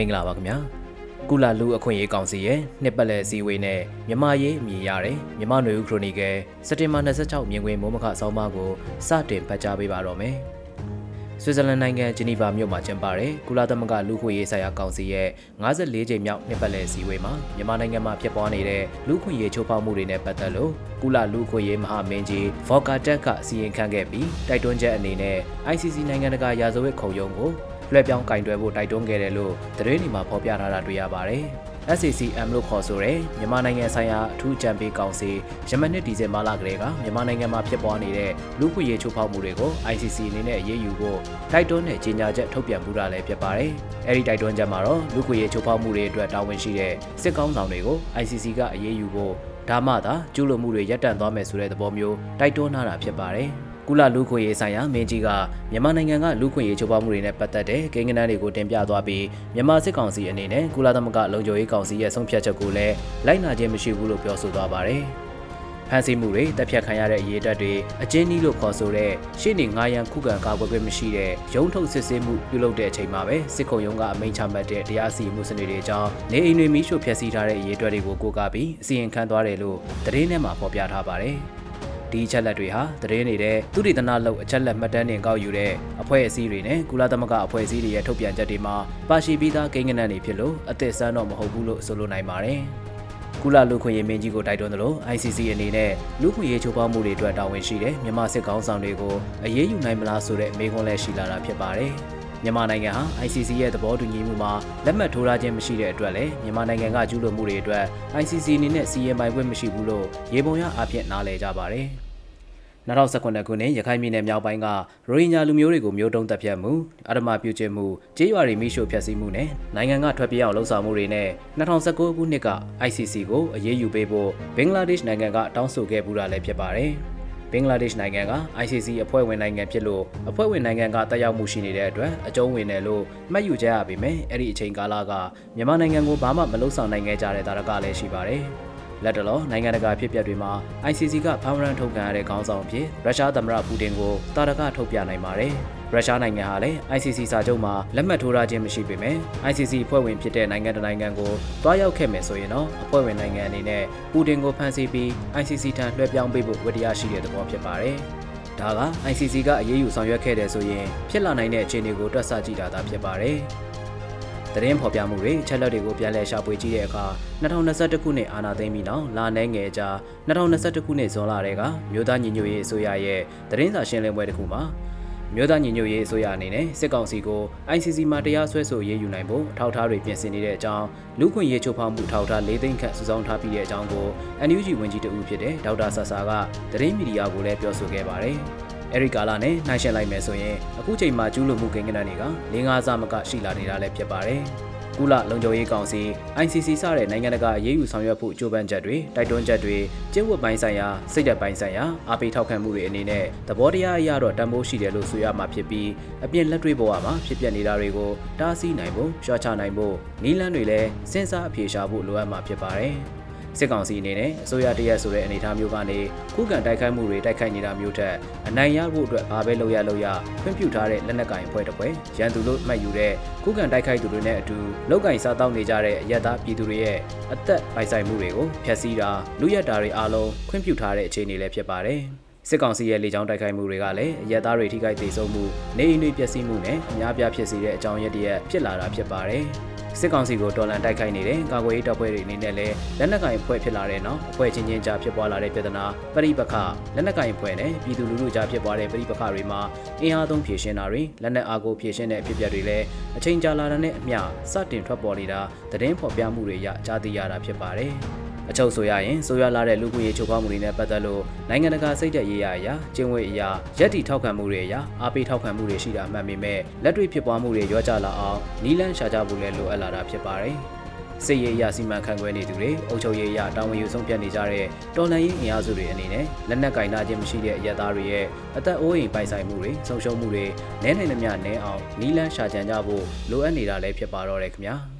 မင်္ဂလာပါခင်ဗျာကုလလူအခွင့်အရေးကောင်စီရဲ့နှစ်ပတ်လည်အစည်းအဝေးနဲ့မြမရေးအမည်ရတဲ့မြမနွေဦးခရိုနီကယ်စက်တင်ဘာ26မြင်ကွင်းမိုးမခဆောင်းပါးကိုစတင်ဖတ်ကြားပေးပါတော့မယ်ဆွစ်ဇာလန်နိုင်ငံဂျနီဗာမြို့မှာကျင်းပတဲ့ကုလသမဂ္ဂလူ့ခွင့်ရေးဆိုင်ရာကောင်စီရဲ့54ကြိမ်မြောက်နှစ်ပတ်လည်အစည်းအဝေးမှာမြန်မာနိုင်ငံမှာဖြစ်ပွားနေတဲ့လူ့ခွင့်ရေးချိုးဖောက်မှုတွေနဲ့ပတ်သက်လို့ကုလလူ့ခွင့်ရေးမဟာမင်းကြီးဗော်ကာတက်ကအစီရင်ခံခဲ့ပြီးတိုက်တွန်းချက်အနေနဲ့ ICC နိုင်ငံတကာရာဇဝတ်ခုံရုံးကို လွှဲပြောင်းကင်တွယ်ဖို့တိုက်တွန်းခဲ့တယ်လို့သတင်းတွေမှာဖော်ပြထားတာတွေ့ရပါတယ်။ SACM လို့ခေါ်ဆိုတဲ့မြန်မာနိုင်ငံဆိုင်ရာအထူးကြံပေးကောင်စီယမနစ်ဒီဇင်ဘာလကလေးကမြန်မာနိုင်ငံမှာဖြစ်ပွားနေတဲ့လူ့ခွင့်ရေးချိုးဖောက်မှုတွေကို ICC အနေနဲ့အရေးယူဖို့တိုက်တွန်းတဲ့ကြေညာချက်ထုတ်ပြန်မှုတာလည်းဖြစ်ပါတယ်။အဲဒီတိုက်တွန်းချက်မှာတော့လူ့ခွင့်ရေးချိုးဖောက်မှုတွေအတွက်တာဝန်ရှိတဲ့စစ်ကောင်းဆောင်တွေကို ICC ကအရေးယူဖို့ဒါမှသာကျူးလွန်မှုတွေရပ်တန့်သွားမယ်ဆိုတဲ့သဘောမျိုးတိုက်တွန်းထားတာဖြစ်ပါတယ်။ ကုလလူခွင့်ရေးဆိုင်ရာမင်းကြီးကမြန်မာနိုင်ငံကလူခွင့်ရေးချိုးဖောက်မှုတွေနဲ့ပတ်သက်တဲ့ကိန်းဂဏန်းတွေကိုတင်ပြသွားပြီးမြန်မာစစ်ကောင်စီအနေနဲ့ကုလသမဂ္ဂလုံခြုံရေးကောင်စီရဲ့ဆုံးဖြတ်ချက်ကိုလည်းလိုက်နာခြင်းမရှိဘူးလို့ပြောဆိုသွားပါတယ်။ဖန်ဆီးမှုတွေတပ်ဖြတ်ခံရတဲ့အရေးတက်တွေအကျဉ်းနီးလို့ခေါ်ဆိုတဲ့ရှေ့နေငါရန်ခုခံကာကွယ်ခွင့်မရှိတဲ့ရုံးထုတ်စစ်ဆေးမှုပြုလုပ်တဲ့အချိန်မှာပဲစစ်ခုံရုံးကအမိန့်ချမှတ်တဲ့တရားစီရင်မှုစနစ်တွေအကြောင်းနေအိမ်တွေမိရှို့ဖျက်ဆီးထားတဲ့အရေးတက်တွေကိုကိုးကားပြီးအစီရင်ခံသွားတယ်လို့သတင်းထဲမှာဖော်ပြထားပါတယ်။ ဒီအချက်လက်တွေဟာသတင်းနေတဲ့သူတေသနာလောက်အချက်လက်မှတ်တမ်းတင်ကောက်ယူတဲ့အဖွဲ့အစည်းတွေနဲ့ကုလသမဂ္ဂအဖွဲ့အစည်းတွေရဲ့ထုတ်ပြန်ချက်တွေမှာပါရှိပြီးသားကိန်းဂဏန်းတွေဖြစ်လို့အသစ်ဆန်းတော့မဟုတ်ဘူးလို့ဆိုလိုနိုင်ပါတယ်။ကုလလူခွင့်ရေးမင်းကြီးကိုတိုက်တွန်းသလို ICC အနေနဲ့လူခွင့်ရေးချိုးဖောက်မှုတွေအတွက်တာဝန်ရှိတဲ့မြန်မာစစ်ကောင်ဆောင်တွေကိုအရေးယူနိုင်မလားဆိုတဲ့မေးခွန်းလည်းရှိလာတာဖြစ်ပါတယ်။ မြန်မာနိုင်ငံဟာ ICC ရဲ့သဘောတူညီမှုမှာလက်မှတ်ထိုးထားခြင်းမရှိတဲ့အတွက်လည်းမြန်မာနိုင်ငံကကျူးလွန်မှုတွေအတွက် ICC အနေနဲ့စီရင်ပိုင်ခွင့်မရှိဘူးလို့ရေပုံရအဖြစ်နားလည်ကြပါတယ်။2019ခုနှစ်ရခိုင်ပြည်နယ်မြောက်ပိုင်းကရိုဟင်ဂျာလူမျိုးတွေကိုမျိုးတုံးတပ်ဖြတ်မှုအဓမ္မပြုကျင့်မှုကြေးရွာတွေမိရှို့ဖျက်ဆီးမှုနဲ့နိုင်ငံကထွက်ပြေးအောင်လှုံ့ဆော်မှုတွေနဲ့2019ခုနှစ်က ICC ကိုအရေးယူပေးဖို့ဘင်္ဂလားဒေ့ရှ်နိုင်ငံကတောင်းဆိုခဲ့ပူတာလည်းဖြစ်ပါတယ်။ ဘင်္ဂလားဒေ့ရှ်နိုင်ငံက ICC အဖွဲ့ဝင်နိုင်ငံဖြစ်လို့အဖွဲ့ဝင်နိုင်ငံကတက်ရောက်မှုရှိနေတဲ့အတွက်အကျုံးဝင်တယ်လို့မှတ်ယူကြရပေမဲ့အဲ့ဒီအချိန်ကာလကမြန်မာနိုင်ငံကိုဘာမှမလှုပ်ဆောင်နိုင်ခဲ့ကြတဲ့တာရကလည်းရှိပါတယ်။လက်တလောနိုင်ငံတကာဖြစ်ပျက်တွေမှာ ICC ကဖမ်းရန်ထုတ်ကန်ရတဲ့ခေါင်းဆောင်အဖြစ်ရုရှားသမ္မတပူတင်ကိုတာရကထုတ်ပြနိုင်ပါတယ်။ ရုရှားနိုင်ငံဟာလည်း ICC စာချုပ်မှာလက်မှတ်ထိုးထားခြင်းမရှိပေမဲ့ ICC ဖွဲ့ဝင်ဖြစ်တဲ့နိုင်ငံတကာနိုင်ငံကိုတွားရောက်ခဲ့မယ်ဆိုရင်တော့အဖွဲ့ဝင်နိုင်ငံအနေနဲ့ပူတင်ကိုဖမ်းဆီးပြီး ICC ထံလွှဲပြောင်းပေးဖို့ဝတ္တရားရှိတဲ့သဘောဖြစ်ပါတယ်။ဒါက ICC ကအရေးယူဆောင်ရွက်ခဲ့တဲ့ဆိုရင်ဖြစ်လာနိုင်တဲ့အခြေအနေကိုတွက်ဆကြည့်တာသာဖြစ်ပါတယ်။သတင်းဖော်ပြမှုတွေချက်လက်တွေကိုပြန်လည်ရှာဖွေကြည့်တဲ့အခါ2021ခုနှစ်အာဏာသိမ်းပြီးနောက်လာနေငယ်ကြာ2021ခုနှစ်ဇွန်လထဲကမြို့သားညီညွတ်ရေးအစိုးရရဲ့သတင်းစာရှင်းလင်းပွဲတစ်ခုမှာ မြို့သားညီညွတ်ရေးအစိုးရအနေနဲ့စစ်ကောင်စီကို ICC မှာတရားစွဲဆိုရေးယူနိုင်ဖို့ထောက်ထားတွေပြင်ဆင်နေတဲ့အကြောင်းလူခွင့်ရေးချိုးဖောက်မှုထောက်ထား၄သိန်းခန့်စုဆောင်းထားပြီးတဲ့အကြောင်းကို NUG ဝန်ကြီးတဦးဖြစ်တဲ့ဒေါက်တာဆဆာကသတင်းမီဒီယာကိုလည်းပြောဆိုခဲ့ပါတယ်။အဲဒီကာလနဲ့နှိုင်းယှဉ်လိုက်မယ်ဆိုရင်အခုချိန်မှာကျူးလွန်မှုကိန်းဂဏန်းတွေက၄၅ဆမကရှိလာနေတာလည်းဖြစ်ပါတယ်။ ကုလလုံခြုံရေးကောင်စီ ICC စတဲ့နိုင်ငံတကာအရေးယူဆောင်ရွက်ဖို့ကြိုးပမ်းချက်တွေတိုက်တွန်းချက်တွေကျင့်ဝတ်ပိုင်းဆိုင်ရာစိတ်ဓာတ်ပိုင်းဆိုင်ရာအားပေးထောက်ခံမှုတွေအနေနဲ့သဘောတရားအရတော့တန်ဖိုးရှိတယ်လို့ဆိုရမှာဖြစ်ပြီးအပြင်လက်တွေ့ဘဝမှာဖြစ်ပျက်နေတာတွေကိုတားဆီးနိုင်ဖို့ရှော့ချနိုင်ဖို့နီးလန်းတွေလည်းစဉ်းစားအပြေရှားဖို့လိုအပ်မှာဖြစ်ပါတယ်။ စစ်ကောင်စီအနေနဲ့အစိုးရတရက်ဆိုတဲ့အနေအထားမျိုးကနေခုခံတိုက်ခိုက်မှုတွေတိုက်ခိုက်နေတာမျိုးထက်အနိုင်ရဖို့အတွက်ဘာပဲလုပ်ရလုပ်ရခွင့်ပြုထားတဲ့လက်နက်ကင်အဖွဲ့တစ်ဖွဲ့ရန်သူလို့မှတ်ယူတဲ့ခုခံတိုက်ခိုက်သူတွေနဲ့အတူလောက်ကင်စားတောက်နေကြတဲ့အရက်သားပြည်သူတွေရဲ့အသက်ပိုင်ဆိုင်မှုတွေကိုဖျက်ဆီးတာလူရက်တာတွေအားလုံးခွင့်ပြုထားတဲ့အခြေအနေလည်းဖြစ်ပါတယ်စစ်ကောင်စီရဲ့လေကြောင်းတိုက်ခိုက်မှုတွေကလည်းရဲသားတွေထိခိုက်ဒေဆုံးမှုနေအိမ်တွေပျက်စီးမှုနဲ့အများပြားဖြစ်စေတဲ့အကြောင်းရည်တည်းဖြစ်လာတာဖြစ်ပါတယ်။ စစ်ကောင်စီကိုတော်လန်တိုက်ခိုက်နေတဲ့ကာကွယ်ရေးတပ်ဖွဲ့တွေအနေနဲ့လည်းလက်နက်ကင်ဖွဲ့ဖြစ်လာတဲ့နောက်အဖွဲ့ချင်းချင်းကြားဖြစ်ပွားလာတဲ့ပြဿနာပရိပခလက်နက်ကင်ဖွဲ့နဲ့ပြည်သူလူထုကြားဖြစ်ပွားတဲ့ပရိပခတွေမှာအင်အားသုံးဖြည့်ရှင်းတာတွေလက်နက်အားကိုဖြည့်ရှင်းတဲ့အဖြစ်အပျက်တွေလည်းအချိန်ကြာလာတဲ့နဲ့အမျှစတင်ထွက်ပေါ်နေတာသတင်းဖော်ပြမှုတွေရကြားသိရတာဖြစ်ပါတယ်။ အချုပ်ဆိုရရင်ဆိုရလာတဲ့လူမှုရေးချိုးဖောက်မှုတွေနဲ့ပတ်သက်လို့နိုင်ငံတကာစိတ်သက်ရေးရအရာကျင်းဝေအရာရက်တီထောက်ခံမှုတွေအရာအားပေးထောက်ခံမှုတွေရှိတာမှန်ပေမဲ့လက်တွေ့ဖြစ်ပွားမှုတွေရောကြလာအောင်နီးလန်းရှာကြဖို့လည်းလိုအပ်လာတာဖြစ်ပါတယ်စစ်ရေးအရာစီမံခန့်ခွဲနေသူတွေအုပ်ချုပ်ရေးအရာတာဝန်ယူဆုံးဖြတ်နေကြတဲ့တော်လှန်ရေးအင်အားစုတွေအနေနဲ့လက်နက်ကင်နာခြင်းမရှိတဲ့အရက်သားတွေရဲ့အသက်အိုးအိမ်ပိုင်ဆိုင်မှုတွေဆုံးရှုံးမှုတွေနဲနိုင်သမျှနဲအောင်နီးလန်းရှာကြံကြဖို့လိုအပ်နေတာလည်းဖြစ်ပါတော့တယ်ခင်ဗျာ။